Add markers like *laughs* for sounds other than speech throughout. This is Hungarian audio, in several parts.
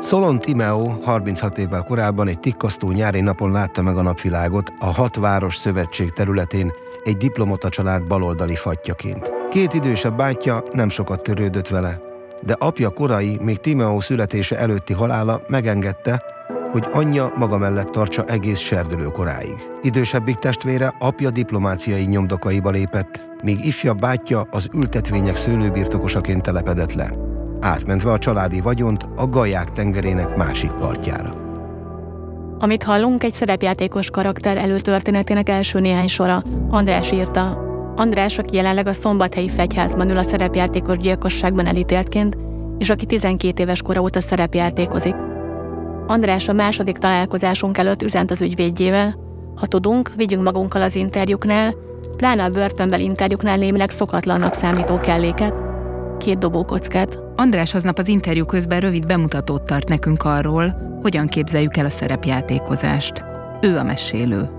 Szolon Timeo 36 évvel korábban egy tikkasztó nyári napon látta meg a napvilágot a Hat Város Szövetség területén egy diplomata család baloldali fatjaként. Két idősebb bátyja nem sokat törődött vele, de apja korai, még Timeo születése előtti halála megengedte, hogy anyja maga mellett tartsa egész serdülő koráig. Idősebbik testvére apja diplomáciai nyomdokaiba lépett, míg ifjabb bátyja az ültetvények szőlőbirtokosaként telepedett le, átmentve a családi vagyont a Gaják tengerének másik partjára. Amit hallunk, egy szerepjátékos karakter előtörténetének első néhány sora. András írta. András, aki jelenleg a szombathelyi fegyházban ül a szerepjátékos gyilkosságban elítéltként, és aki 12 éves kora óta szerepjátékozik. András a második találkozásunk előtt üzent az ügyvédjével. Ha tudunk, vigyünk magunkkal az interjúknál, pláne a börtönbeli interjúknál némileg szokatlannak számító kelléket. Két dobókockát. András aznap az interjú közben rövid bemutatót tart nekünk arról, hogyan képzeljük el a szerepjátékozást. Ő a mesélő.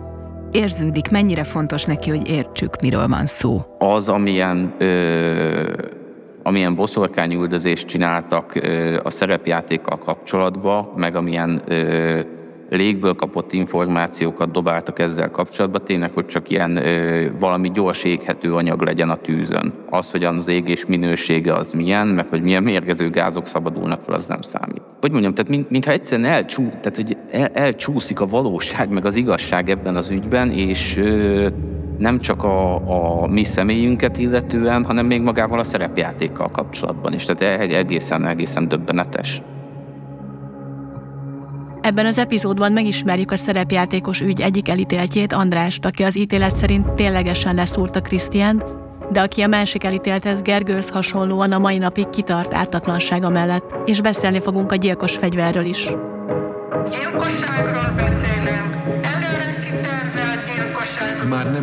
Érződik, mennyire fontos neki, hogy értsük, miről van szó. Az, amilyen ö, amilyen boszorkányüldözést csináltak ö, a szerepjátékkal kapcsolatban, meg amilyen ö, légből kapott információkat dobáltak ezzel kapcsolatban, tényleg, hogy csak ilyen ö, valami gyors éghető anyag legyen a tűzön. Az, hogy az égés minősége az milyen, meg hogy milyen mérgező gázok szabadulnak fel, az nem számít. Hogy mondjam, tehát mint, mintha egyszerűen elcsú, tehát, hogy el, elcsúszik a valóság, meg az igazság ebben az ügyben, és ö, nem csak a, a mi személyünket illetően, hanem még magával a szerepjátékkal kapcsolatban is. Tehát egészen, egészen döbbenetes. Ebben az epizódban megismerjük a szerepjátékos ügy egyik elítéltjét, Andrást, aki az ítélet szerint ténylegesen leszúrta Krisztiánt, de aki a másik elítélthez Gergőhöz hasonlóan a mai napig kitart ártatlansága mellett, és beszélni fogunk a gyilkos fegyverről is. Gyilkosságról beszélünk. Előre kitervelt gyilkosság. Már nem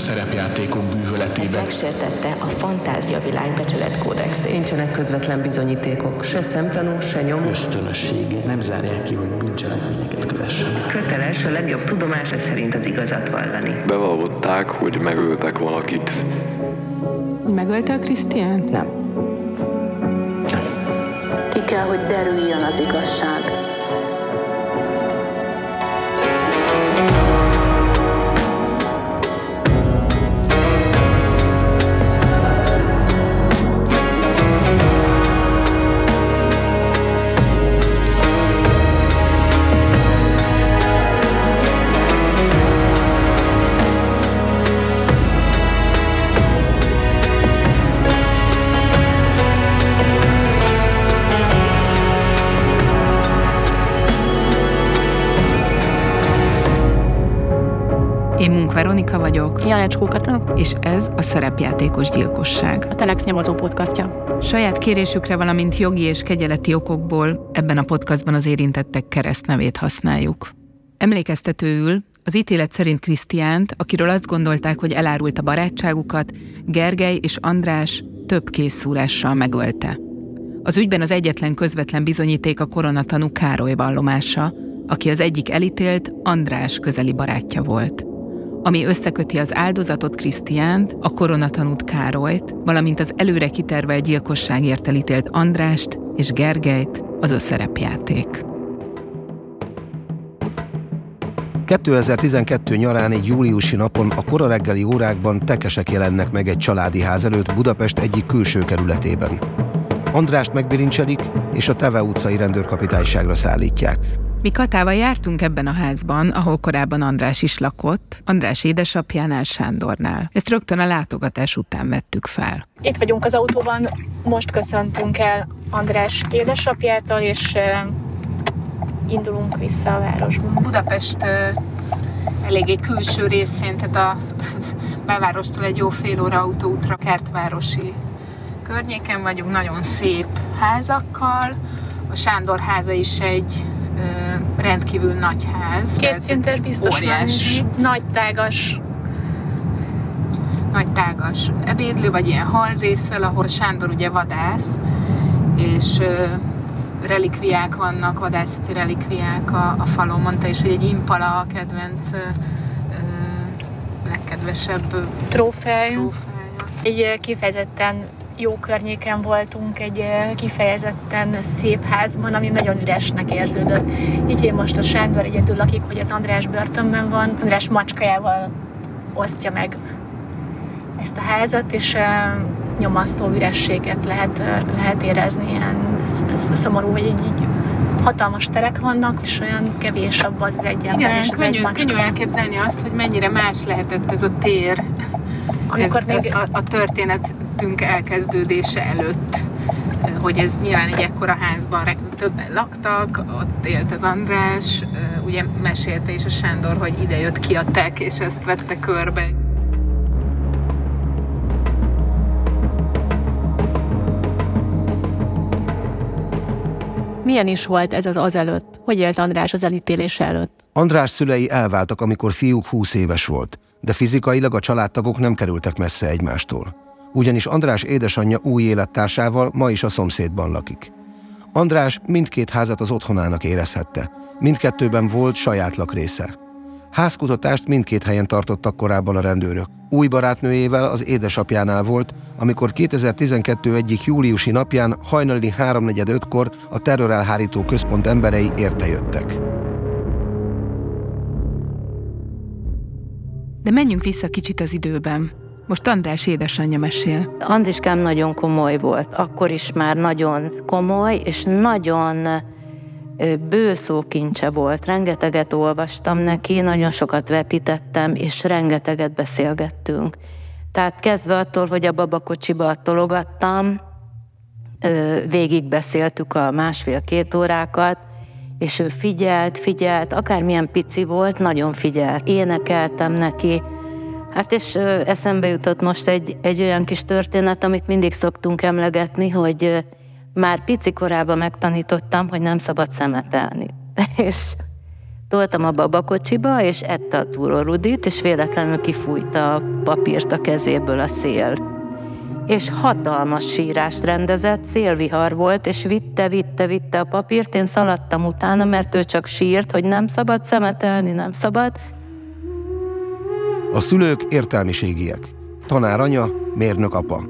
szerepjátékok bűvöletében. megsértette a fantáziavilág becsületkódexét. Nincsenek közvetlen bizonyítékok, se szemtanú, se nyom. ösztönössége nem zárják ki, hogy bűncselekményeket kövessenek. Köteles a legjobb tudomása szerint az igazat vallani. Bevallották, hogy megöltek valakit. Megölte a Krisztiánt? Nem. Ki kell, hogy derüljön az igazság. Én Munk Veronika vagyok, Janecskó Kata, és ez a szerepjátékos gyilkosság. a Telex nyomozó podcastja. Saját kérésükre, valamint jogi és kegyeleti okokból ebben a podcastban az érintettek keresztnevét használjuk. Emlékeztetőül az ítélet szerint Krisztiánt, akiről azt gondolták, hogy elárult a barátságukat, Gergely és András több készszúrással megölte. Az ügyben az egyetlen közvetlen bizonyíték a koronatanú Károly vallomása, aki az egyik elítélt András közeli barátja volt. Ami összeköti az áldozatot Krisztiánt, a koronatanút Károlyt, valamint az előre kitervelt gyilkosságért elítélt Andrást és Gergelyt, az a szerepjáték. 2012 nyarán egy júliusi napon a kora reggeli órákban tekesek jelennek meg egy családi ház előtt Budapest egyik külső kerületében. Andrást megbirincselik, és a Teve utcai rendőrkapitányságra szállítják. Mi Katával jártunk ebben a házban, ahol korábban András is lakott, András édesapjánál, Sándornál. Ezt rögtön a látogatás után vettük fel. Itt vagyunk az autóban, most köszöntünk el András édesapjától, és indulunk vissza a városba. Budapest eléggé külső részén, tehát a *laughs* belvárostól egy jó fél óra autóútra kertvárosi környéken vagyunk, nagyon szép házakkal. A Sándor háza is egy rendkívül nagy ház. Két szintes biztos óriási. Nagy, tágas. nagy tágas ebédlő, vagy ilyen hal részsel, ahol Sándor ugye vadász, és ö, relikviák vannak, vadászati relikviák a, a falon. Mondta is, hogy egy impala a kedvenc ö, legkedvesebb Trófeája. trófeája. Egy kifejezetten jó környéken voltunk, egy kifejezetten szép házban, ami nagyon üresnek érződött. Így én most a Sándor egyedül lakik, hogy az András börtönben van. András macskájával osztja meg ezt a házat, és nyomasztó ürességet lehet, lehet érezni. Ilyen szomorú, hogy így, így hatalmas terek vannak, és olyan kevés abban az egy ember. Igen, könnyű, könnyű elképzelni azt, hogy mennyire más lehetett ez a tér, amikor ez még a, a történetünk elkezdődése előtt hogy ez nyilván egy ekkora házban többen laktak, ott élt az András, ugye mesélte is a Sándor, hogy ide jött ki a tek, és ezt vette körbe. Milyen is volt ez az azelőtt? Hogy élt András az elítélése előtt? András szülei elváltak, amikor fiúk 20 éves volt, de fizikailag a családtagok nem kerültek messze egymástól. Ugyanis András édesanyja új élettársával ma is a szomszédban lakik. András mindkét házat az otthonának érezhette. Mindkettőben volt saját lakrésze. Házkutatást mindkét helyen tartottak korábban a rendőrök. Új barátnőjével az édesapjánál volt, amikor 2012 egyik júliusi napján hajnali 3.45-kor a terrorelhárító központ emberei értejöttek. De menjünk vissza kicsit az időben. Most András édesanyja mesél. Andriskám nagyon komoly volt. Akkor is már nagyon komoly, és nagyon bőszókincse volt, rengeteget olvastam neki, nagyon sokat vetítettem, és rengeteget beszélgettünk. Tehát kezdve attól, hogy a babakocsiba tologattam, végig beszéltük a másfél-két órákat, és ő figyelt, figyelt, akármilyen pici volt, nagyon figyelt. Énekeltem neki, Hát és eszembe jutott most egy, egy olyan kis történet, amit mindig szoktunk emlegetni, hogy már pici korában megtanítottam, hogy nem szabad szemetelni. *laughs* és toltam a babakocsiba, és ette a túrórudit, és véletlenül kifújta a papírt a kezéből a szél. És hatalmas sírást rendezett, szélvihar volt, és vitte, vitte, vitte a papírt, én szaladtam utána, mert ő csak sírt, hogy nem szabad szemetelni, nem szabad. A szülők értelmiségiek. Tanár anya, mérnök apa.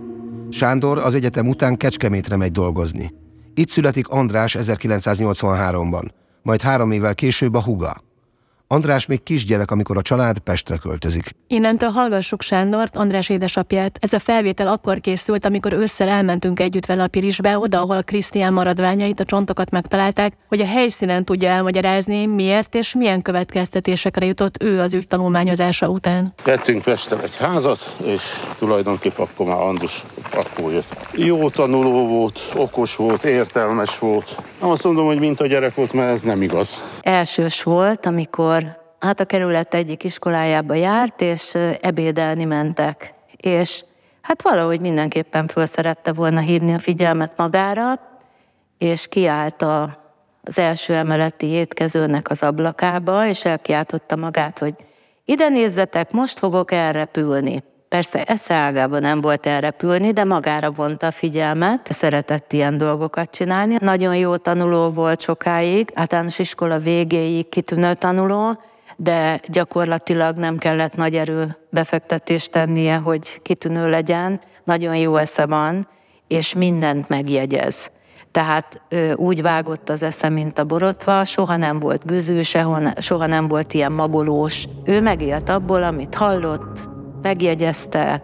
Sándor az egyetem után Kecskemétre megy dolgozni. Itt születik András 1983-ban, majd három évvel később a huga. András még kisgyerek, amikor a család Pestre költözik. Innentől hallgassuk Sándort, András édesapját. Ez a felvétel akkor készült, amikor ősszel elmentünk együtt vele a Pirisbe, oda, ahol Krisztián maradványait, a csontokat megtalálták, hogy a helyszínen tudja elmagyarázni, miért és milyen következtetésekre jutott ő az ügy tanulmányozása után. Vettünk Pestre egy házat, és tulajdonképpen akkor már Andrus akkor jött. Jó tanuló volt, okos volt, értelmes volt. Nem azt mondom, hogy mint a gyerek volt, mert ez nem igaz. Elsős volt, amikor hát a kerület egyik iskolájába járt, és ebédelni mentek. És hát valahogy mindenképpen föl szerette volna hívni a figyelmet magára, és kiállt a, az első emeleti étkezőnek az ablakába, és elkiáltotta magát, hogy ide nézzetek, most fogok elrepülni. Persze esze ágában nem volt elrepülni, de magára vonta a figyelmet, szeretett ilyen dolgokat csinálni. Nagyon jó tanuló volt sokáig, általános iskola végéig kitűnő tanuló, de gyakorlatilag nem kellett nagy erő befektetést tennie, hogy kitűnő legyen. Nagyon jó esze van, és mindent megjegyez. Tehát ö, úgy vágott az esze, mint a borotva, soha nem volt güzű, soha nem volt ilyen magolós. Ő megélt abból, amit hallott, megjegyezte,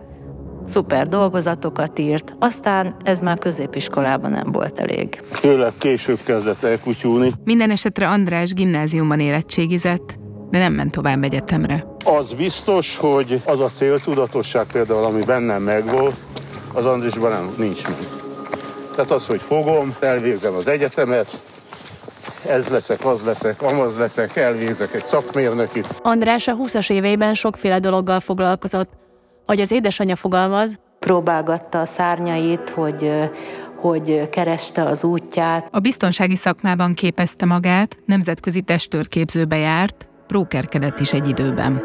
szuper dolgozatokat írt, aztán ez már középiskolában nem volt elég. Főleg később kezdett elkutyulni. Minden esetre András gimnáziumban érettségizett, de nem ment tovább egyetemre. Az biztos, hogy az a céltudatosság például, ami bennem megvolt, az Andrisban nem, nincs meg. Tehát az, hogy fogom, elvégzem az egyetemet, ez leszek, az leszek, amaz leszek, elvégzek egy szakmérnökit. András a 20-as éveiben sokféle dologgal foglalkozott. Hogy az édesanyja fogalmaz, próbálgatta a szárnyait, hogy hogy kereste az útját. A biztonsági szakmában képezte magát, nemzetközi testőrképzőbe járt, prókerkedett is egy időben.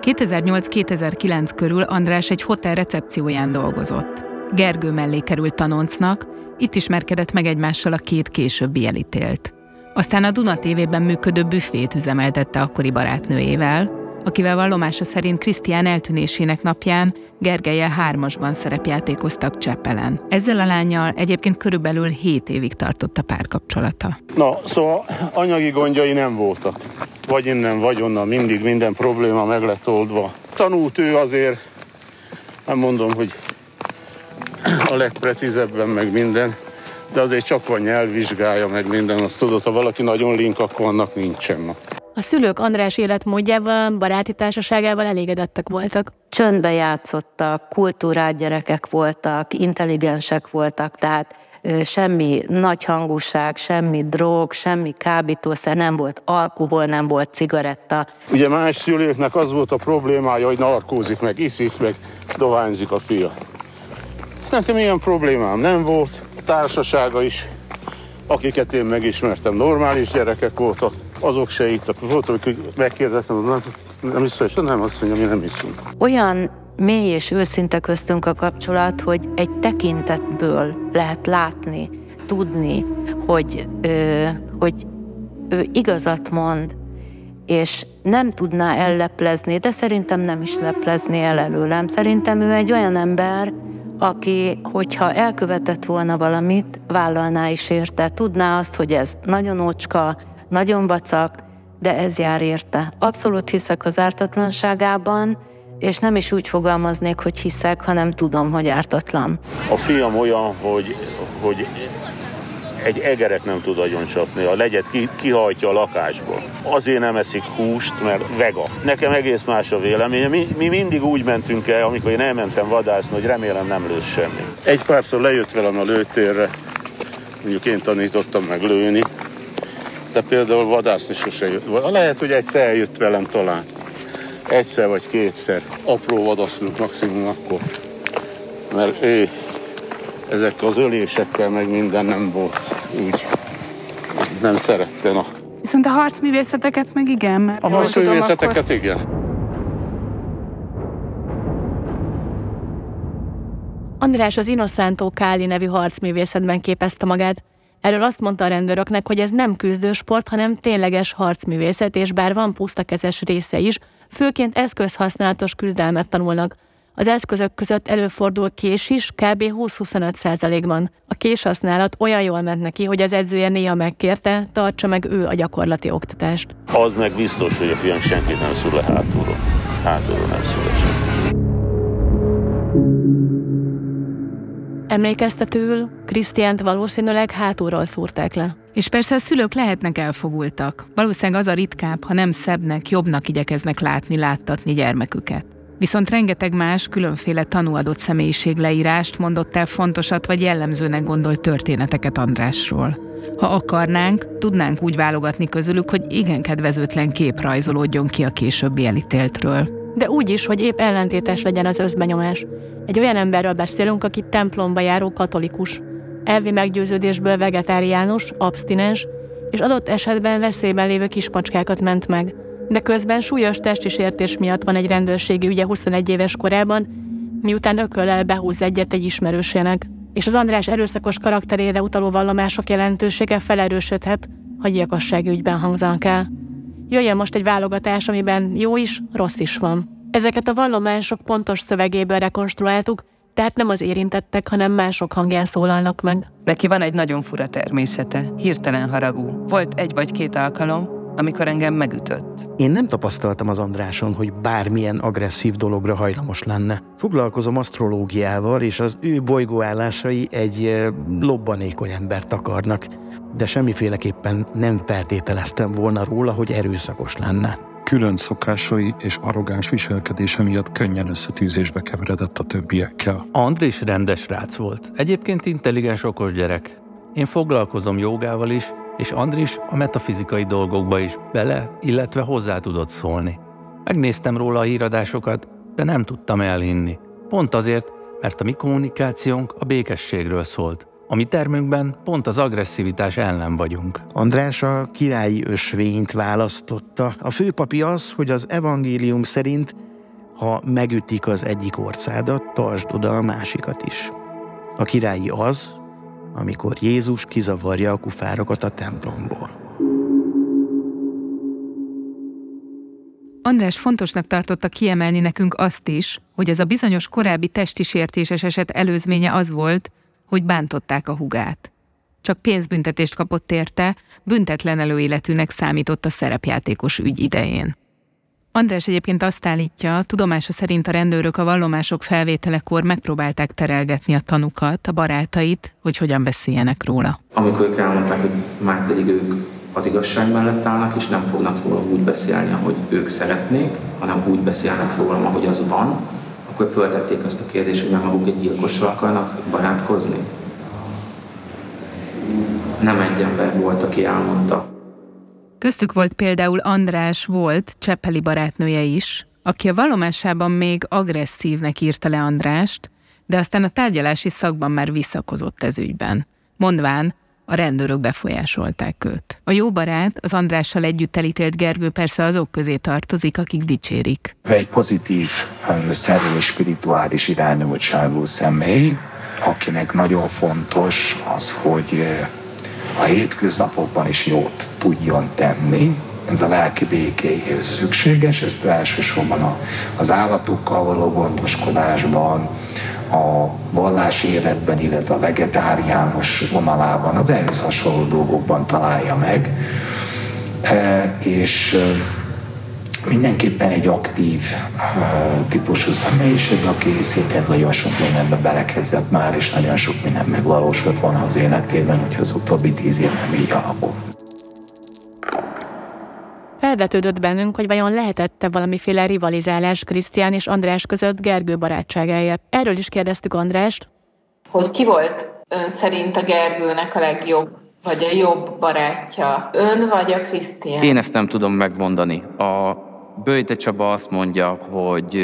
2008-2009 körül András egy hotel recepcióján dolgozott. Gergő mellé került tanoncnak, itt ismerkedett meg egymással a két későbbi elítélt. Aztán a Duna TV-ben működő büfét üzemeltette akkori barátnőjével, akivel vallomása szerint Krisztián eltűnésének napján Gergelyel hármasban szerepjátékoztak Csepelen. Ezzel a lányjal egyébként körülbelül 7 évig tartott a párkapcsolata. Na, szóval anyagi gondjai nem voltak. Vagy innen, vagy onnan mindig minden probléma meg lett oldva. Tanult ő azért, nem mondom, hogy a legprecízebben meg minden, de azért csak van nyelvvizsgája, meg minden, azt tudod, ha valaki nagyon link, akkor annak nincsen. A szülők András életmódjával, baráti társaságával elégedettek voltak. Csöndbe játszottak, kultúrát gyerekek voltak, intelligensek voltak, tehát semmi nagy hangúság, semmi drog, semmi kábítószer, nem volt alkohol, nem volt cigaretta. Ugye más szülőknek az volt a problémája, hogy narkózik, meg iszik, meg dohányzik a fia. Nekem ilyen problémám nem volt, a társasága is, akiket én megismertem, normális gyerekek voltak, azok se itt. Volt, amikor megkérdeztem, nem, nem iszol, nem azt mondja, mi nem iszunk. Olyan mély és őszinte köztünk a kapcsolat, hogy egy tekintetből lehet látni, tudni, hogy, ö, hogy ő igazat mond, és nem tudná elleplezni, de szerintem nem is leplezni el előlem. Szerintem ő egy olyan ember, aki, hogyha elkövetett volna valamit, vállalná is érte. Tudná azt, hogy ez nagyon ócska, nagyon vacak, de ez jár érte. Abszolút hiszek az ártatlanságában, és nem is úgy fogalmaznék, hogy hiszek, hanem tudom, hogy ártatlan. A fiam olyan, hogy, hogy egy egeret nem tud agyon csapni, a legyet ki, kihajtja a lakásból. Azért nem eszik húst, mert vega. Nekem egész más a véleménye. Mi, mi mindig úgy mentünk el, amikor én elmentem vadászni, hogy remélem nem lősz semmi. Egy párszor lejött velem a lőtérre, mondjuk én tanítottam meg lőni, de például vadászni sose jött. Lehet, hogy egyszer eljött velem talán. Egyszer vagy kétszer. Apró vadasznunk maximum akkor. Mert ő ezek az ölésekkel meg minden nem volt úgy. Nem szerette, na. Viszont a harcművészeteket meg igen, mert A harcművészeteket akkor... igen. András az Innocento Káli nevű harcművészetben képezte magát. Erről azt mondta a rendőröknek, hogy ez nem küzdősport, hanem tényleges harcművészet, és bár van pusztakezes része is, főként eszközhasználatos küzdelmet tanulnak. Az eszközök között előfordul kés is, kb. 20-25 százalékban. A kés használat olyan jól ment neki, hogy az edzője néha megkérte, tartsa meg ő a gyakorlati oktatást. Az meg biztos, hogy a fiam senkit nem szúr le hátulról. Hátulról nem szúr le Emlékeztetőül Krisztiánt valószínűleg hátulról szúrták le. És persze a szülők lehetnek elfogultak. Valószínűleg az a ritkább, ha nem szebbnek, jobbnak igyekeznek látni, láttatni gyermeküket. Viszont rengeteg más, különféle tanúadott leírást mondott el fontosat vagy jellemzőnek gondolt történeteket Andrásról. Ha akarnánk, tudnánk úgy válogatni közülük, hogy igen kedvezőtlen kép rajzolódjon ki a későbbi elítéltről. De úgy is, hogy épp ellentétes legyen az összbenyomás. Egy olyan emberről beszélünk, aki templomba járó katolikus, elvi meggyőződésből vegetáriánus, abstinens, és adott esetben veszélyben lévő kismacskákat ment meg. De közben súlyos testi sértés miatt van egy rendőrségi ügye 21 éves korában, miután ököllel behúz egyet egy ismerősének. És az András erőszakos karakterére utaló vallomások jelentősége felerősödhet, ha gyilkossági ügyben hangzanak el. Jöjjön most egy válogatás, amiben jó is, rossz is van. Ezeket a vallomások pontos szövegéből rekonstruáltuk, tehát nem az érintettek, hanem mások hangján szólalnak meg. Neki van egy nagyon fura természete, hirtelen haragú. Volt egy vagy két alkalom, amikor engem megütött. Én nem tapasztaltam az Andráson, hogy bármilyen agresszív dologra hajlamos lenne. Foglalkozom asztrológiával, és az ő bolygóállásai egy lobbanékony embert akarnak, de semmiféleképpen nem feltételeztem volna róla, hogy erőszakos lenne külön szokásai és arrogáns viselkedése miatt könnyen összetűzésbe keveredett a többiekkel. Andris rendes rác volt. Egyébként intelligens, okos gyerek. Én foglalkozom jogával is, és Andris a metafizikai dolgokba is bele, illetve hozzá tudott szólni. Megnéztem róla a híradásokat, de nem tudtam elhinni. Pont azért, mert a mi kommunikációnk a békességről szólt. A mi termünkben pont az agresszivitás ellen vagyunk. András a királyi ösvényt választotta. A főpapi az, hogy az evangélium szerint, ha megütik az egyik orszádat, tartsd oda a másikat is. A királyi az, amikor Jézus kizavarja a kufárokat a templomból. András fontosnak tartotta kiemelni nekünk azt is, hogy ez a bizonyos korábbi testi sértéses eset előzménye az volt, hogy bántották a hugát. Csak pénzbüntetést kapott érte, büntetlen előéletűnek számított a szerepjátékos ügy idején. András egyébként azt állítja, tudomása szerint a rendőrök a vallomások felvételekor megpróbálták terelgetni a tanukat, a barátait, hogy hogyan beszéljenek róla. Amikor ők elmondták, hogy már pedig ők az igazság mellett állnak, és nem fognak róla úgy beszélni, ahogy ők szeretnék, hanem úgy beszélnek róla, ahogy az van, akkor föltették azt a kérdést, hogy már maguk egy gyilkossal akarnak barátkozni. Nem egy ember volt, aki elmondta. Köztük volt például András volt, Cseppeli barátnője is, aki a vallomásában még agresszívnek írta le Andrást, de aztán a tárgyalási szakban már visszakozott ez ügyben. Mondván, a rendőrök befolyásolták őt. A jó barát, az Andrással együtt elítélt Gergő persze azok közé tartozik, akik dicsérik. Egy pozitív, és spirituális irányultságú személy, akinek nagyon fontos az, hogy a hétköznapokban is jót tudjon tenni, ez a lelki békéhez szükséges, ezt elsősorban az állatokkal való gondoskodásban, a vallási életben, illetve a vegetáriánus vonalában, az ehhez hasonló dolgokban találja meg, e, és mindenképpen egy aktív e, típusú személyiség, aki szintén nagyon sok mindenbe belekezdett már, és nagyon sok minden megvalósult volna az életében, hogy az utóbbi tíz év nem így alakul. Felvetődött bennünk, hogy vajon lehetette valamiféle rivalizálás Krisztián és András között Gergő barátságáért. Erről is kérdeztük Andrást. Hogy ki volt ön szerint a Gergőnek a legjobb, vagy a jobb barátja? Ön vagy a Krisztián? Én ezt nem tudom megmondani. A Böjte Csaba azt mondja, hogy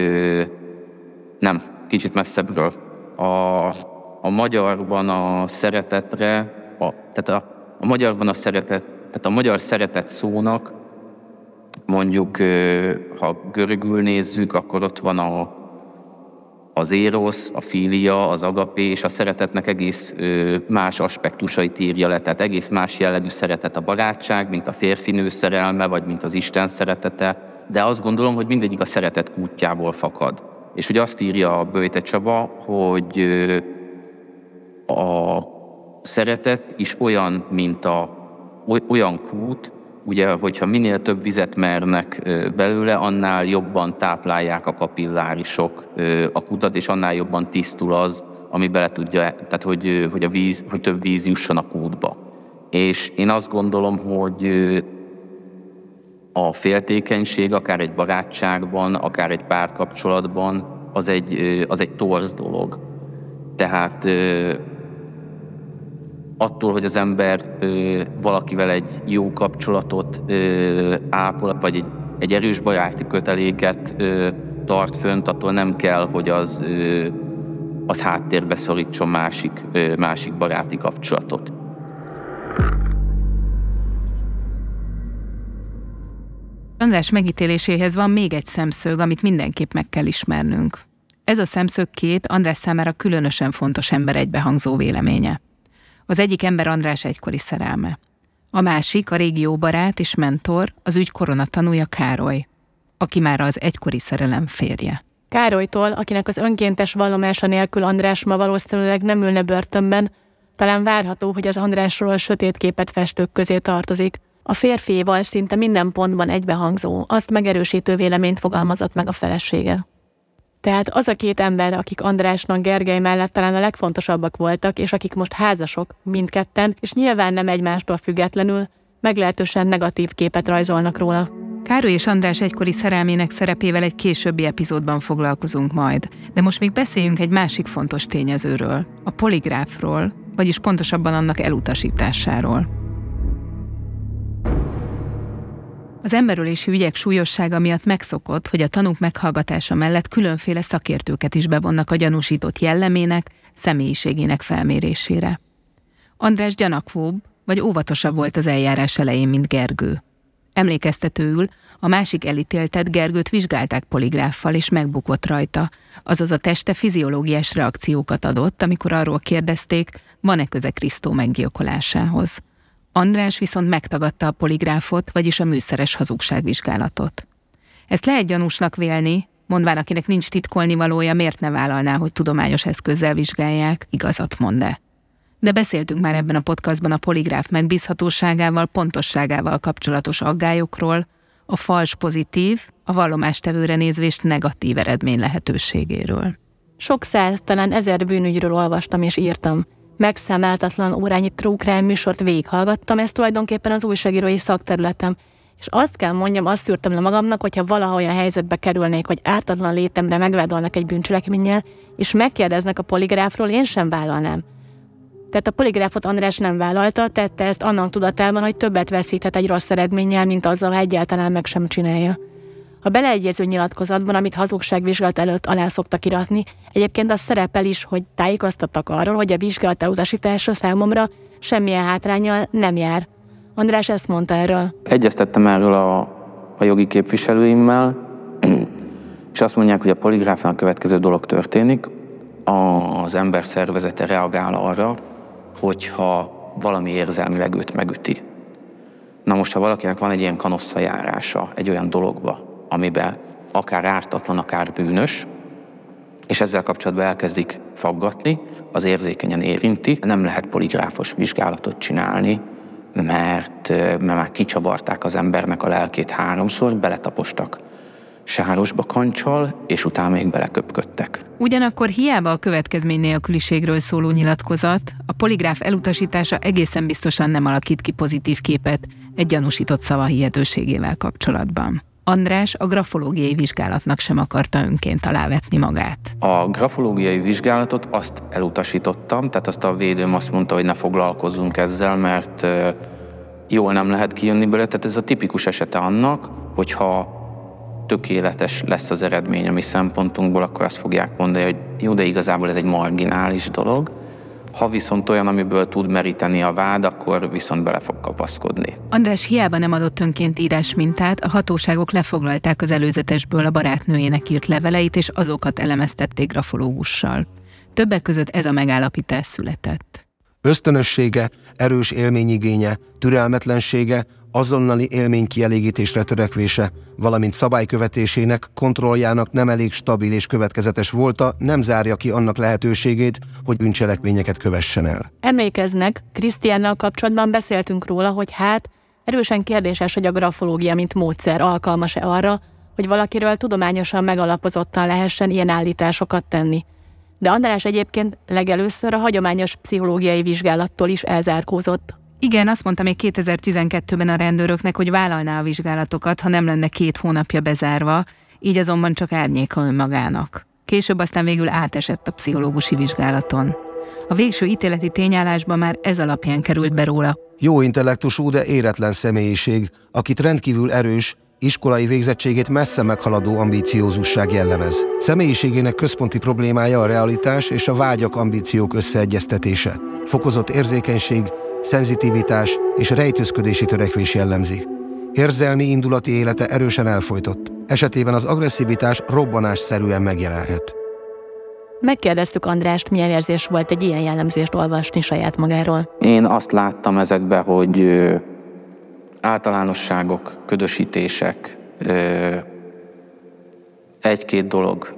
nem, kicsit messzebbről. A, a magyarban a szeretetre, a, tehát a, a magyarban a szeretet, tehát a magyar szeretet szónak Mondjuk, ha görögül nézzük, akkor ott van a, az érosz, a filia, az agapé, és a szeretetnek egész más aspektusait írja le. Tehát egész más jellegű szeretet a barátság, mint a férfinő szerelme, vagy mint az Isten szeretete. De azt gondolom, hogy mindegyik a szeretet kútjából fakad. És hogy azt írja a Böjte Csaba, hogy a szeretet is olyan, mint a, olyan kút, ugye, hogyha minél több vizet mernek belőle, annál jobban táplálják a kapillárisok a kutat, és annál jobban tisztul az, ami bele tudja, tehát hogy, hogy, a víz, hogy több víz jusson a kútba. És én azt gondolom, hogy a féltékenység, akár egy barátságban, akár egy párkapcsolatban, az egy, az egy torz dolog. Tehát attól, hogy az ember valakivel egy jó kapcsolatot ápol, vagy egy, egy erős baráti köteléket tart fönt, attól nem kell, hogy az, az háttérbe szorítson másik, másik baráti kapcsolatot. András megítéléséhez van még egy szemszög, amit mindenképp meg kell ismernünk. Ez a szemszög két András számára különösen fontos ember egybehangzó véleménye. Az egyik ember András egykori szerelme. A másik a régió barát és mentor, az ügy koronatanúja Károly, aki már az egykori szerelem férje. Károlytól, akinek az önkéntes vallomása nélkül András ma valószínűleg nem ülne börtönben, talán várható, hogy az Andrásról sötét képet festők közé tartozik. A férfiéval szinte minden pontban egybehangzó, azt megerősítő véleményt fogalmazott meg a felesége. Tehát az a két ember, akik Andrásnak Gergely mellett talán a legfontosabbak voltak, és akik most házasok, mindketten, és nyilván nem egymástól függetlenül, meglehetősen negatív képet rajzolnak róla. Károly és András egykori szerelmének szerepével egy későbbi epizódban foglalkozunk majd, de most még beszéljünk egy másik fontos tényezőről, a poligráfról, vagyis pontosabban annak elutasításáról. Az emberölési ügyek súlyossága miatt megszokott, hogy a tanúk meghallgatása mellett különféle szakértőket is bevonnak a gyanúsított jellemének, személyiségének felmérésére. András gyanakvóbb vagy óvatosabb volt az eljárás elején, mint Gergő. Emlékeztetőül a másik elítéltet Gergőt vizsgálták poligráffal, és megbukott rajta, azaz a teste fiziológiás reakciókat adott, amikor arról kérdezték, van-e köze Krisztó meggyilkolásához. András viszont megtagadta a poligráfot, vagyis a műszeres hazugságvizsgálatot. Ezt lehet gyanúsnak vélni, mondván akinek nincs titkolni valója, miért ne vállalná, hogy tudományos eszközzel vizsgálják, igazat mond-e. De beszéltünk már ebben a podcastban a poligráf megbízhatóságával, pontosságával kapcsolatos aggályokról, a fals pozitív, a vallomástevőre nézvést negatív eredmény lehetőségéről. Sok száz, talán ezer bűnügyről olvastam és írtam. Megszámáltatlan órányi true műsort végighallgattam, ez tulajdonképpen az újságírói szakterületem, és azt kell mondjam, azt írtam le magamnak, hogyha valaha olyan helyzetbe kerülnék, hogy ártatlan létemre megvádolnak egy bűncselekménnyel, és megkérdeznek a poligráfról, én sem vállalnám. Tehát a poligráfot András nem vállalta, tette ezt annak tudatában, hogy többet veszíthet egy rossz eredménnyel, mint azzal, ha egyáltalán meg sem csinálja. A beleegyező nyilatkozatban, amit hazugságvizsgálat előtt alá szoktak iratni, egyébként az szerepel is, hogy tájékoztattak arról, hogy a vizsgálat elutasítása számomra semmilyen hátrányjal nem jár. András ezt mondta erről. Egyeztettem erről a, a jogi képviselőimmel, *clears throat* és azt mondják, hogy a poligráfnál a következő dolog történik. Az ember szervezete reagál arra, hogyha valami érzelmileg őt megüti. Na most, ha valakinek van egy ilyen kanossza járása egy olyan dologba, amiben akár ártatlan, akár bűnös, és ezzel kapcsolatban elkezdik faggatni, az érzékenyen érinti, nem lehet poligráfos vizsgálatot csinálni, mert, mert már kicsavarták az embernek a lelkét háromszor, beletapostak sárosba kancsal, és utána még beleköpködtek. Ugyanakkor hiába a következmény nélküliségről szóló nyilatkozat, a poligráf elutasítása egészen biztosan nem alakít ki pozitív képet egy gyanúsított szava hihetőségével kapcsolatban. András a grafológiai vizsgálatnak sem akarta önként alávetni magát. A grafológiai vizsgálatot azt elutasítottam, tehát azt a védőm azt mondta, hogy ne foglalkozzunk ezzel, mert jól nem lehet kijönni belőle. Tehát ez a tipikus esete annak, hogyha tökéletes lesz az eredmény a mi szempontunkból, akkor azt fogják mondani, hogy jó, de igazából ez egy marginális dolog. Ha viszont olyan, amiből tud meríteni a vád, akkor viszont bele fog kapaszkodni. András hiába nem adott önként írás mintát, a hatóságok lefoglalták az előzetesből a barátnőjének írt leveleit, és azokat elemeztették grafológussal. Többek között ez a megállapítás született. Ösztönössége, erős élményigénye, türelmetlensége, azonnali élmény kielégítésre törekvése, valamint szabálykövetésének, kontrolljának nem elég stabil és következetes volta, nem zárja ki annak lehetőségét, hogy bűncselekményeket kövessen el. Emlékeznek, Krisztiánnal kapcsolatban beszéltünk róla, hogy hát erősen kérdéses, hogy a grafológia, mint módszer alkalmas-e arra, hogy valakiről tudományosan megalapozottan lehessen ilyen állításokat tenni. De András egyébként legelőször a hagyományos pszichológiai vizsgálattól is elzárkózott, igen, azt mondta még 2012-ben a rendőröknek, hogy vállalná a vizsgálatokat, ha nem lenne két hónapja bezárva, így azonban csak árnyéka önmagának. Később aztán végül átesett a pszichológusi vizsgálaton. A végső ítéleti tényállásban már ez alapján került be róla. Jó intellektusú, de éretlen személyiség, akit rendkívül erős, iskolai végzettségét messze meghaladó ambíciózusság jellemez. Személyiségének központi problémája a realitás és a vágyak ambíciók összeegyeztetése. Fokozott érzékenység, szenzitivitás és rejtőzködési törekvés jellemzi. Érzelmi indulati élete erősen elfolytott. Esetében az agresszivitás robbanásszerűen megjelenhet. Megkérdeztük Andrást, milyen érzés volt egy ilyen jellemzést olvasni saját magáról. Én azt láttam ezekbe, hogy általánosságok, ködösítések, egy-két dolog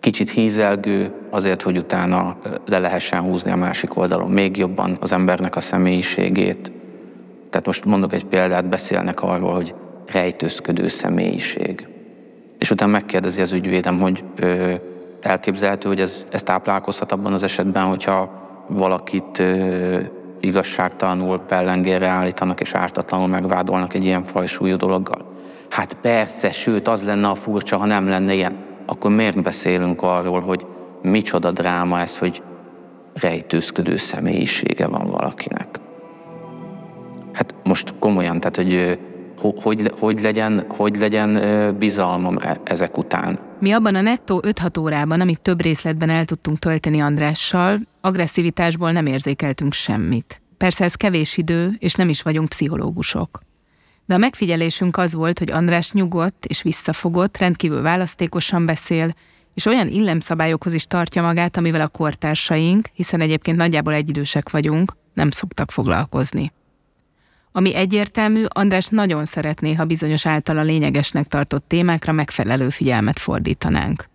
kicsit hízelgő, azért, hogy utána le lehessen húzni a másik oldalon még jobban az embernek a személyiségét. Tehát most mondok egy példát, beszélnek arról, hogy rejtőzködő személyiség. És utána megkérdezi az ügyvédem, hogy ö, elképzelhető, hogy ez, ez táplálkozhat abban az esetben, hogyha valakit ö, igazságtalanul pellengére állítanak és ártatlanul megvádolnak egy ilyen fajsúlyú dologgal. Hát persze, sőt, az lenne a furcsa, ha nem lenne ilyen akkor miért beszélünk arról, hogy micsoda dráma ez, hogy rejtőzködő személyisége van valakinek. Hát most komolyan, tehát hogy hogy, hogy, legyen, hogy legyen bizalmam e, ezek után. Mi abban a nettó 5-6 órában, amit több részletben el tudtunk tölteni Andrással, agresszivitásból nem érzékeltünk semmit. Persze ez kevés idő, és nem is vagyunk pszichológusok. De a megfigyelésünk az volt, hogy András nyugodt és visszafogott, rendkívül választékosan beszél, és olyan illemszabályokhoz is tartja magát, amivel a kortársaink, hiszen egyébként nagyjából egyidősek vagyunk, nem szoktak foglalkozni. Ami egyértelmű, András nagyon szeretné, ha bizonyos általa lényegesnek tartott témákra megfelelő figyelmet fordítanánk.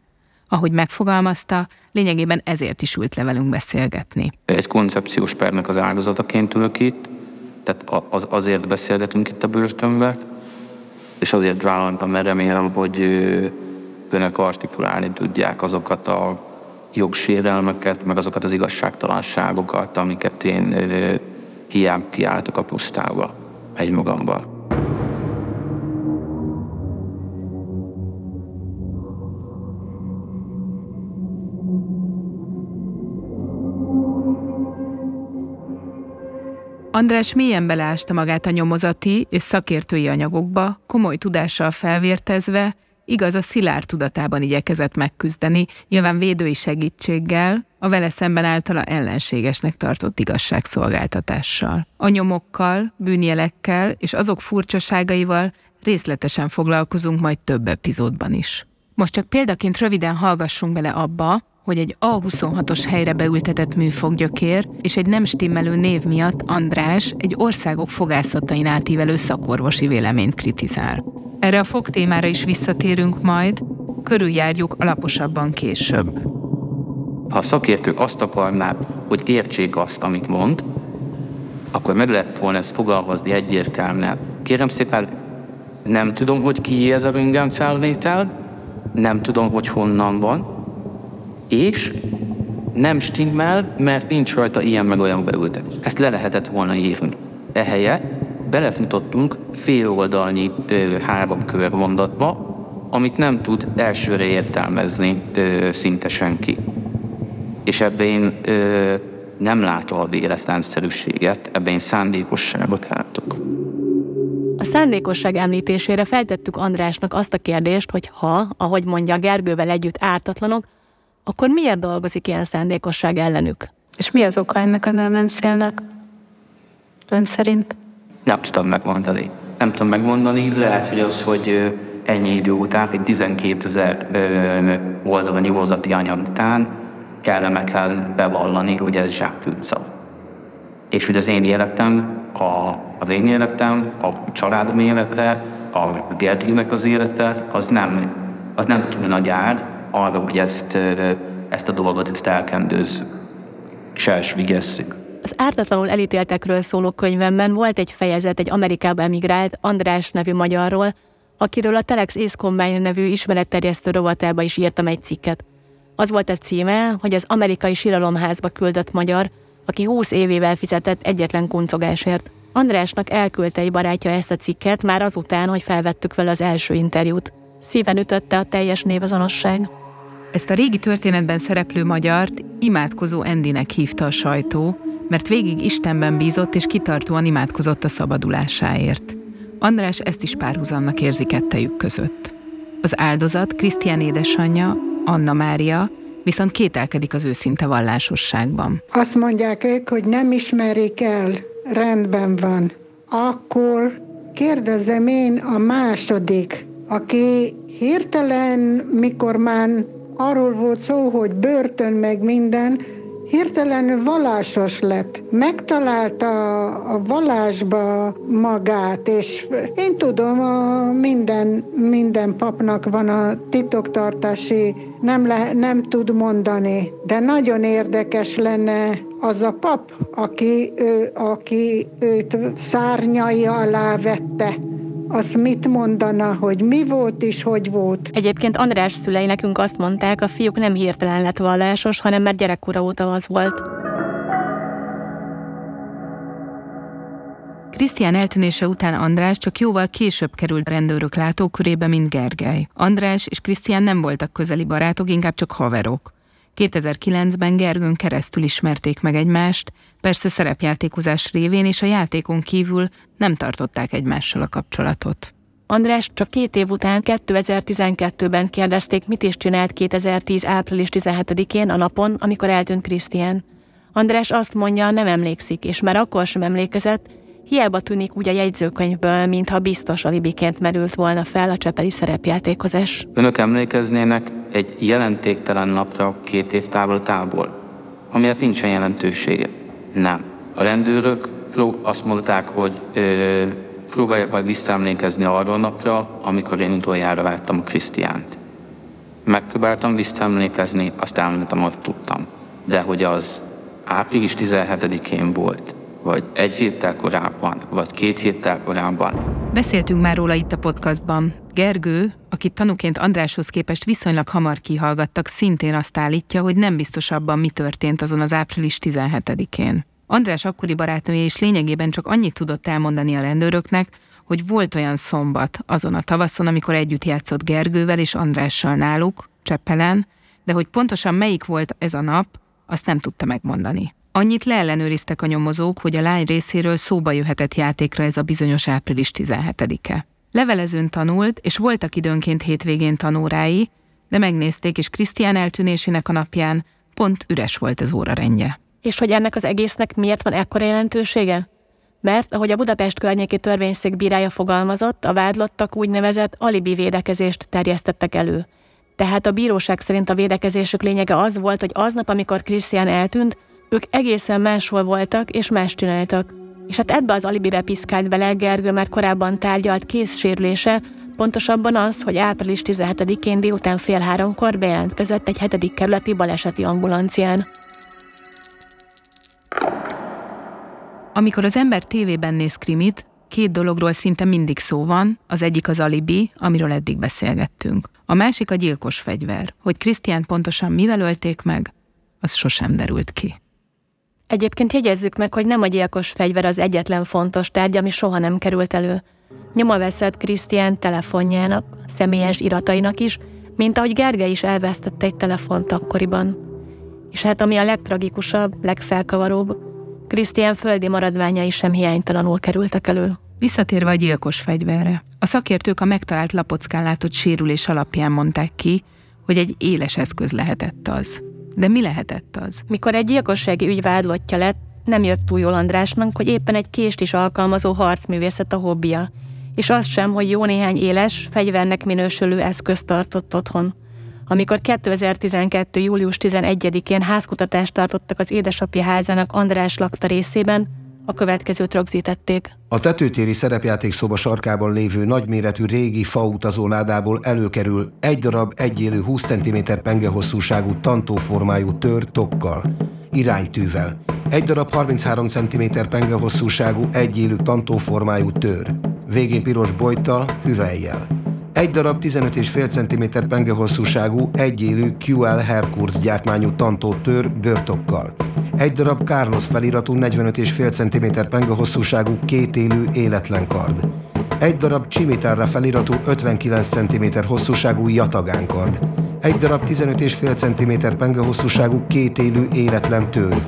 Ahogy megfogalmazta, lényegében ezért is ült le velünk beszélgetni. Egy koncepciós pernek az áldozataként ülök itt, tehát az, azért beszélgetünk itt a börtönbe, és azért vállaltam, mert remélem, hogy önök artikulálni tudják azokat a jogsérelmeket, meg azokat az igazságtalanságokat, amiket én hiába kiálltok a pusztába egymagamban. András mélyen beleásta magát a nyomozati és szakértői anyagokba, komoly tudással felvértezve, igaz a szilárd tudatában igyekezett megküzdeni, nyilván védői segítséggel, a vele szemben általa ellenségesnek tartott igazságszolgáltatással. A nyomokkal, bűnjelekkel és azok furcsaságaival részletesen foglalkozunk majd több epizódban is. Most csak példaként röviden hallgassunk bele abba, hogy egy A26-os helyre beültetett műfoggyökér és egy nem stimmelő név miatt András egy országok fogászatain átívelő szakorvosi véleményt kritizál. Erre a fogtémára is visszatérünk majd, körüljárjuk alaposabban később. Ha a szakértők azt akarná, hogy értsék azt, amit mond, akkor meg lehet volna ezt fogalmazni egyértelműen. Kérem szépen, nem tudom, hogy ki ez a röntgen felvétel, nem tudom, hogy honnan van, és nem stimmel, mert nincs rajta ilyen meg olyan beültetés. Ezt le lehetett volna írni. Ehelyett belefutottunk fél oldalnyi három körmondatba, amit nem tud elsőre értelmezni ö, szinte senki. És ebben én ö, nem látom a véletlenszerűséget, ebben én szándékosságot látok. A szándékosság említésére feltettük Andrásnak azt a kérdést, hogy ha, ahogy mondja Gergővel együtt ártatlanok, akkor miért dolgozik ilyen szándékosság ellenük? És mi az oka ennek a ellenszélnek? Ön szerint? Nem tudom megmondani. Nem tudom megmondani, lehet, hogy az, hogy ennyi idő után, egy 12 ezer oldal a nyomozati anyag után kellemetlen bevallani, hogy ez zsáktűnszal. És hogy az én életem, a, az én életem, a családom élete, a Gergőnek az élete, az nem, az nem túl nagy ár, arra, hogy ezt, ezt a dolgot ezt elkendőzzük, és elsvigesszük. Az ártatlanul elítéltekről szóló könyvemben volt egy fejezet egy Amerikába emigrált András nevű magyarról, akiről a Telex Ace Combine nevű ismeretterjesztő rovatába is írtam egy cikket. Az volt a címe, hogy az amerikai síralomházba küldött magyar, aki 20 évével fizetett egyetlen kuncogásért. Andrásnak elküldte egy barátja ezt a cikket már azután, hogy felvettük vele az első interjút. Szíven ütötte a teljes névazonosság. Ezt a régi történetben szereplő magyart imádkozó Endinek hívta a sajtó, mert végig Istenben bízott és kitartóan imádkozott a szabadulásáért. András ezt is párhuzamnak érzi kettejük között. Az áldozat Krisztián édesanyja, Anna Mária, viszont kételkedik az őszinte vallásosságban. Azt mondják ők, hogy nem ismerik el, rendben van. Akkor kérdezem én a második, aki hirtelen, mikor már arról volt szó, hogy börtön meg minden, hirtelen vallásos lett. Megtalálta a vallásba magát, és én tudom, a minden, minden papnak van a titoktartási, nem, le, nem tud mondani, de nagyon érdekes lenne az a pap, aki, ő, aki őt szárnyai alá vette az mit mondana, hogy mi volt és hogy volt. Egyébként András szülei nekünk azt mondták, a fiúk nem hirtelen lett vallásos, hanem mert gyerekkora óta az volt. Krisztián eltűnése után András csak jóval később került rendőrök látókörébe, mint Gergely. András és Krisztián nem voltak közeli barátok, inkább csak haverok. 2009-ben Gergőn keresztül ismerték meg egymást, persze szerepjátékozás révén és a játékon kívül nem tartották egymással a kapcsolatot. András csak két év után 2012-ben kérdezték, mit is csinált 2010. április 17-én a napon, amikor eltűnt Krisztián. András azt mondja, nem emlékszik, és már akkor sem emlékezett, hiába tűnik úgy a jegyzőkönyvből, mintha biztos alibiként merült volna fel a csepeli szerepjátékozás. Önök emlékeznének egy jelentéktelen napra két év távolatából, amiért nincsen jelentősége. Nem. A rendőrök azt mondták, hogy ö, próbáljak majd visszaemlékezni arról napra, amikor én utoljára láttam a Krisztiánt. Megpróbáltam visszaemlékezni, azt elmondtam, hogy tudtam. De hogy az április 17-én volt, vagy egy héttel korábban, vagy két héttel korábban. Beszéltünk már róla itt a podcastban. Gergő, akit tanúként Andráshoz képest viszonylag hamar kihallgattak, szintén azt állítja, hogy nem biztos abban, mi történt azon az április 17-én. András akkori barátnője is lényegében csak annyit tudott elmondani a rendőröknek, hogy volt olyan szombat azon a tavaszon, amikor együtt játszott Gergővel és Andrással náluk, Cseppelen, de hogy pontosan melyik volt ez a nap, azt nem tudta megmondani. Annyit leellenőriztek a nyomozók, hogy a lány részéről szóba jöhetett játékra ez a bizonyos április 17-e. Levelezőn tanult, és voltak időnként hétvégén tanórái, de megnézték, és Krisztián eltűnésének a napján pont üres volt az órarendje. És hogy ennek az egésznek miért van ekkora jelentősége? Mert, ahogy a Budapest környéki törvényszék bírája fogalmazott, a vádlottak úgynevezett alibi védekezést terjesztettek elő. Tehát a bíróság szerint a védekezésük lényege az volt, hogy aznap, amikor Krisztián eltűnt, ők egészen máshol voltak és más csináltak. És hát ebbe az alibibe piszkált bele Gergő már korábban tárgyalt készsérülése, pontosabban az, hogy április 17-én délután fél háromkor bejelentkezett egy hetedik kerületi baleseti ambulancián. Amikor az ember tévében néz krimit, két dologról szinte mindig szó van, az egyik az alibi, amiről eddig beszélgettünk. A másik a gyilkos fegyver. Hogy Krisztián pontosan mivel ölték meg, az sosem derült ki. Egyébként jegyezzük meg, hogy nem a gyilkos fegyver az egyetlen fontos tárgy, ami soha nem került elő. Nyoma veszett Krisztián telefonjának, személyes iratainak is, mint ahogy Gergely is elvesztette egy telefont akkoriban. És hát ami a legtragikusabb, legfelkavaróbb, Krisztián földi maradványai sem hiánytalanul kerültek elő. Visszatérve a gyilkos fegyverre, a szakértők a megtalált lapockán látott sérülés alapján mondták ki, hogy egy éles eszköz lehetett az. De mi lehetett az? Mikor egy gyilkossági ügy vádlottja lett, nem jött túl jól Andrásnak, hogy éppen egy kést is alkalmazó harcművészet a hobbija, és az sem, hogy jó néhány éles, fegyvernek minősülő eszközt tartott otthon. Amikor 2012. július 11-én házkutatást tartottak az édesapja házának András lakta részében, a következőt rögzítették. A tetőtéri szerepjáték szoba sarkában lévő nagyméretű régi fautazó ládából előkerül egy darab egyélő 20 cm penge hosszúságú tantóformájú tör tokkal, iránytűvel, egy darab 33 cm penge hosszúságú egyélő tantóformájú tör, végén piros bojttal, hüvelyjel. Egy darab 15,5 cm penge hosszúságú, egyélő QL Herkurs gyártmányú tantó tör bőrtokkal. Egy darab Carlos feliratú 45,5 cm penge hosszúságú kétélű életlen kard. Egy darab Cimitarra feliratú 59 cm hosszúságú jatagánkard. Egy darab 15,5 cm penge hosszúságú kétélű életlen tőr.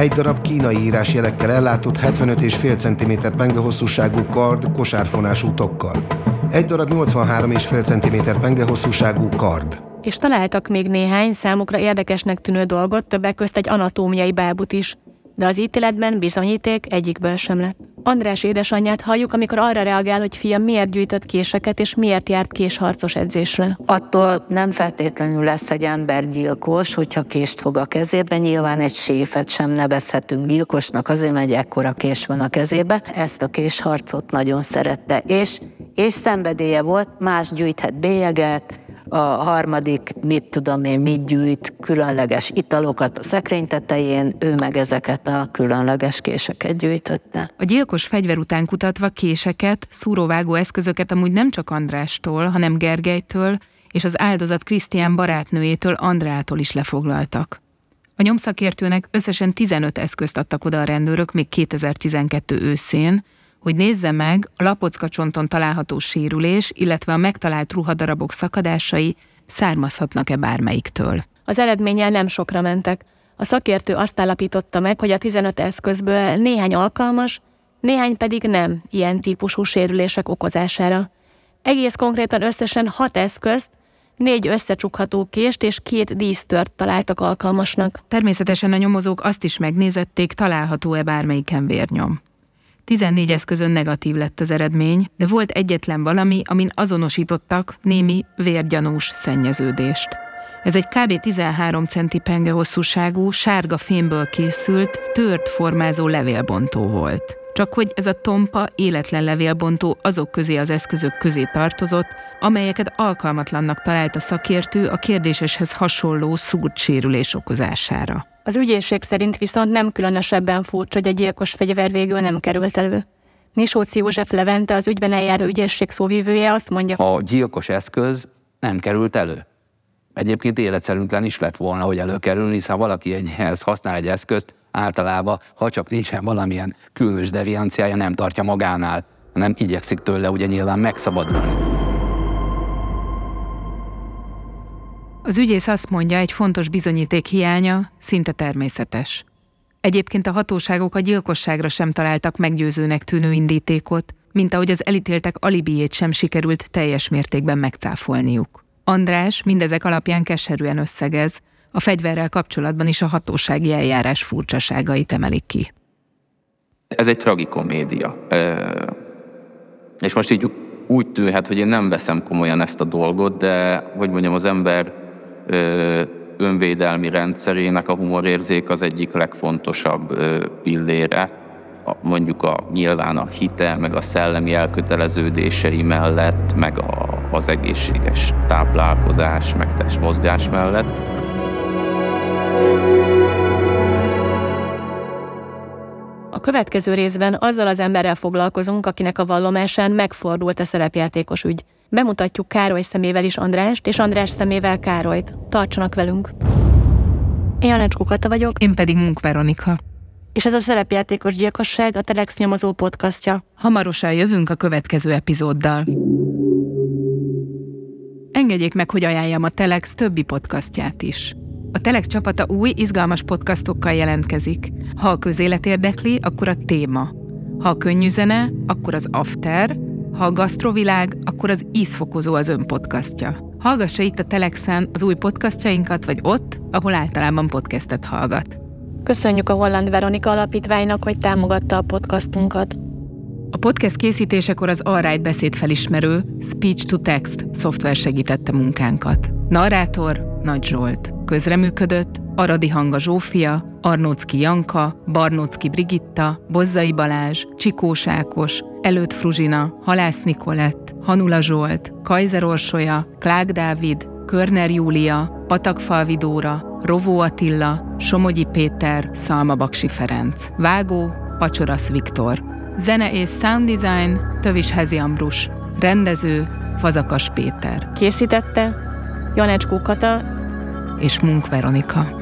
Egy darab kínai írásjelekkel ellátott 75,5 cm penge hosszúságú kard kosárfonású tokkal egy darab 83,5 cm penge hosszúságú kard. És találtak még néhány számukra érdekesnek tűnő dolgot, többek közt egy anatómiai bábut is, de az ítéletben bizonyíték egyikből sem lett. András édesanyját halljuk, amikor arra reagál, hogy fia miért gyűjtött késeket, és miért járt késharcos edzésre. Attól nem feltétlenül lesz egy ember gyilkos, hogyha kést fog a kezébe. Nyilván egy séfet sem nevezhetünk gyilkosnak, azért mert egy ekkora kés van a kezébe. Ezt a késharcot nagyon szerette, és, és szenvedélye volt, más gyűjthet bélyeget, a harmadik, mit tudom én, mit gyűjt, különleges italokat a szekrény tetején, ő meg ezeket a különleges késeket gyűjtötte. A gyilkos fegyver után kutatva késeket, szúróvágó eszközöket amúgy nem csak Andrástól, hanem Gergelytől és az áldozat Krisztián barátnőjétől Andrától is lefoglaltak. A nyomszakértőnek összesen 15 eszközt adtak oda a rendőrök még 2012 őszén, hogy nézze meg a lapocka csonton található sérülés, illetve a megtalált ruhadarabok szakadásai származhatnak-e bármelyiktől. Az eredménnyel nem sokra mentek. A szakértő azt állapította meg, hogy a 15 eszközből néhány alkalmas, néhány pedig nem ilyen típusú sérülések okozására. Egész konkrétan összesen hat eszközt, négy összecsukható kést és két dísztört találtak alkalmasnak. Természetesen a nyomozók azt is megnézették, található-e bármelyiken vérnyom. 14 eszközön negatív lett az eredmény, de volt egyetlen valami, amin azonosítottak némi vérgyanús szennyeződést. Ez egy kb. 13 centi penge hosszúságú, sárga fémből készült, tört formázó levélbontó volt. csak hogy ez a tompa életlen levélbontó azok közé az eszközök közé tartozott, amelyeket alkalmatlannak talált a szakértő a kérdéseshez hasonló szúrt sérülés okozására. Az ügyészség szerint viszont nem különösebben furcsa, hogy a gyilkos fegyver végül nem került elő. Nisóci József Levente, az ügyben eljáró ügyészség szóvívője azt mondja, A gyilkos eszköz nem került elő. Egyébként életszerűtlen is lett volna, hogy előkerülni, hiszen valaki egyhez használ egy eszközt, általában, ha csak nincsen valamilyen különös devianciája, nem tartja magánál, hanem igyekszik tőle ugye nyilván megszabadulni. Az ügyész azt mondja, egy fontos bizonyíték hiánya szinte természetes. Egyébként a hatóságok a gyilkosságra sem találtak meggyőzőnek tűnő indítékot, mint ahogy az elítéltek alibiét sem sikerült teljes mértékben megcáfolniuk. András mindezek alapján keserűen összegez, a fegyverrel kapcsolatban is a hatósági eljárás furcsaságait emelik ki. Ez egy tragikomédia. És most így úgy tűnhet, hogy én nem veszem komolyan ezt a dolgot, de hogy mondjam, az ember önvédelmi rendszerének a humorérzék az egyik legfontosabb pillére. Mondjuk a, nyilván a hite, meg a szellemi elköteleződései mellett, meg a, az egészséges táplálkozás, meg testmozgás mellett. A következő részben azzal az emberrel foglalkozunk, akinek a vallomásán megfordult a szerepjátékos ügy. Bemutatjuk Károly szemével is Andrást, és András szemével Károlyt. Tartsanak velünk! Én Janecskó Kata vagyok. Én pedig Munk Veronika. És ez a szerepjátékos gyilkosság a Telex nyomozó podcastja. Hamarosan jövünk a következő epizóddal. Engedjék meg, hogy ajánljam a Telex többi podcastját is. A Telex csapata új, izgalmas podcastokkal jelentkezik. Ha a közélet érdekli, akkor a téma. Ha a könnyű zene, akkor az After, ha a gasztrovilág, akkor az ízfokozó az ön podcastja. Hallgassa itt a Telexen az új podcastjainkat, vagy ott, ahol általában podcastet hallgat. Köszönjük a Holland Veronika Alapítványnak, hogy támogatta a podcastunkat. A podcast készítésekor az Alright beszédfelismerő Speech to Text szoftver segítette munkánkat. Narrátor Nagy Zsolt. Közreműködött Aradi Hanga Zsófia, Arnócki Janka, Barnócki Brigitta, Bozzai Balázs, Csikós Ákos, Előtt Fruzsina, Halász Nikolett, Hanula Zsolt, Kajzer Orsolya, Klák Dávid, Körner Júlia, Patakfalvi Dóra, Rovó Attila, Somogyi Péter, Szalma Baksi Ferenc. Vágó, Pacsorasz Viktor. Zene és sound design, Tövis Hezi Ambrus. Rendező, Fazakas Péter. Készítette Janecskó Kata és Munk Veronika.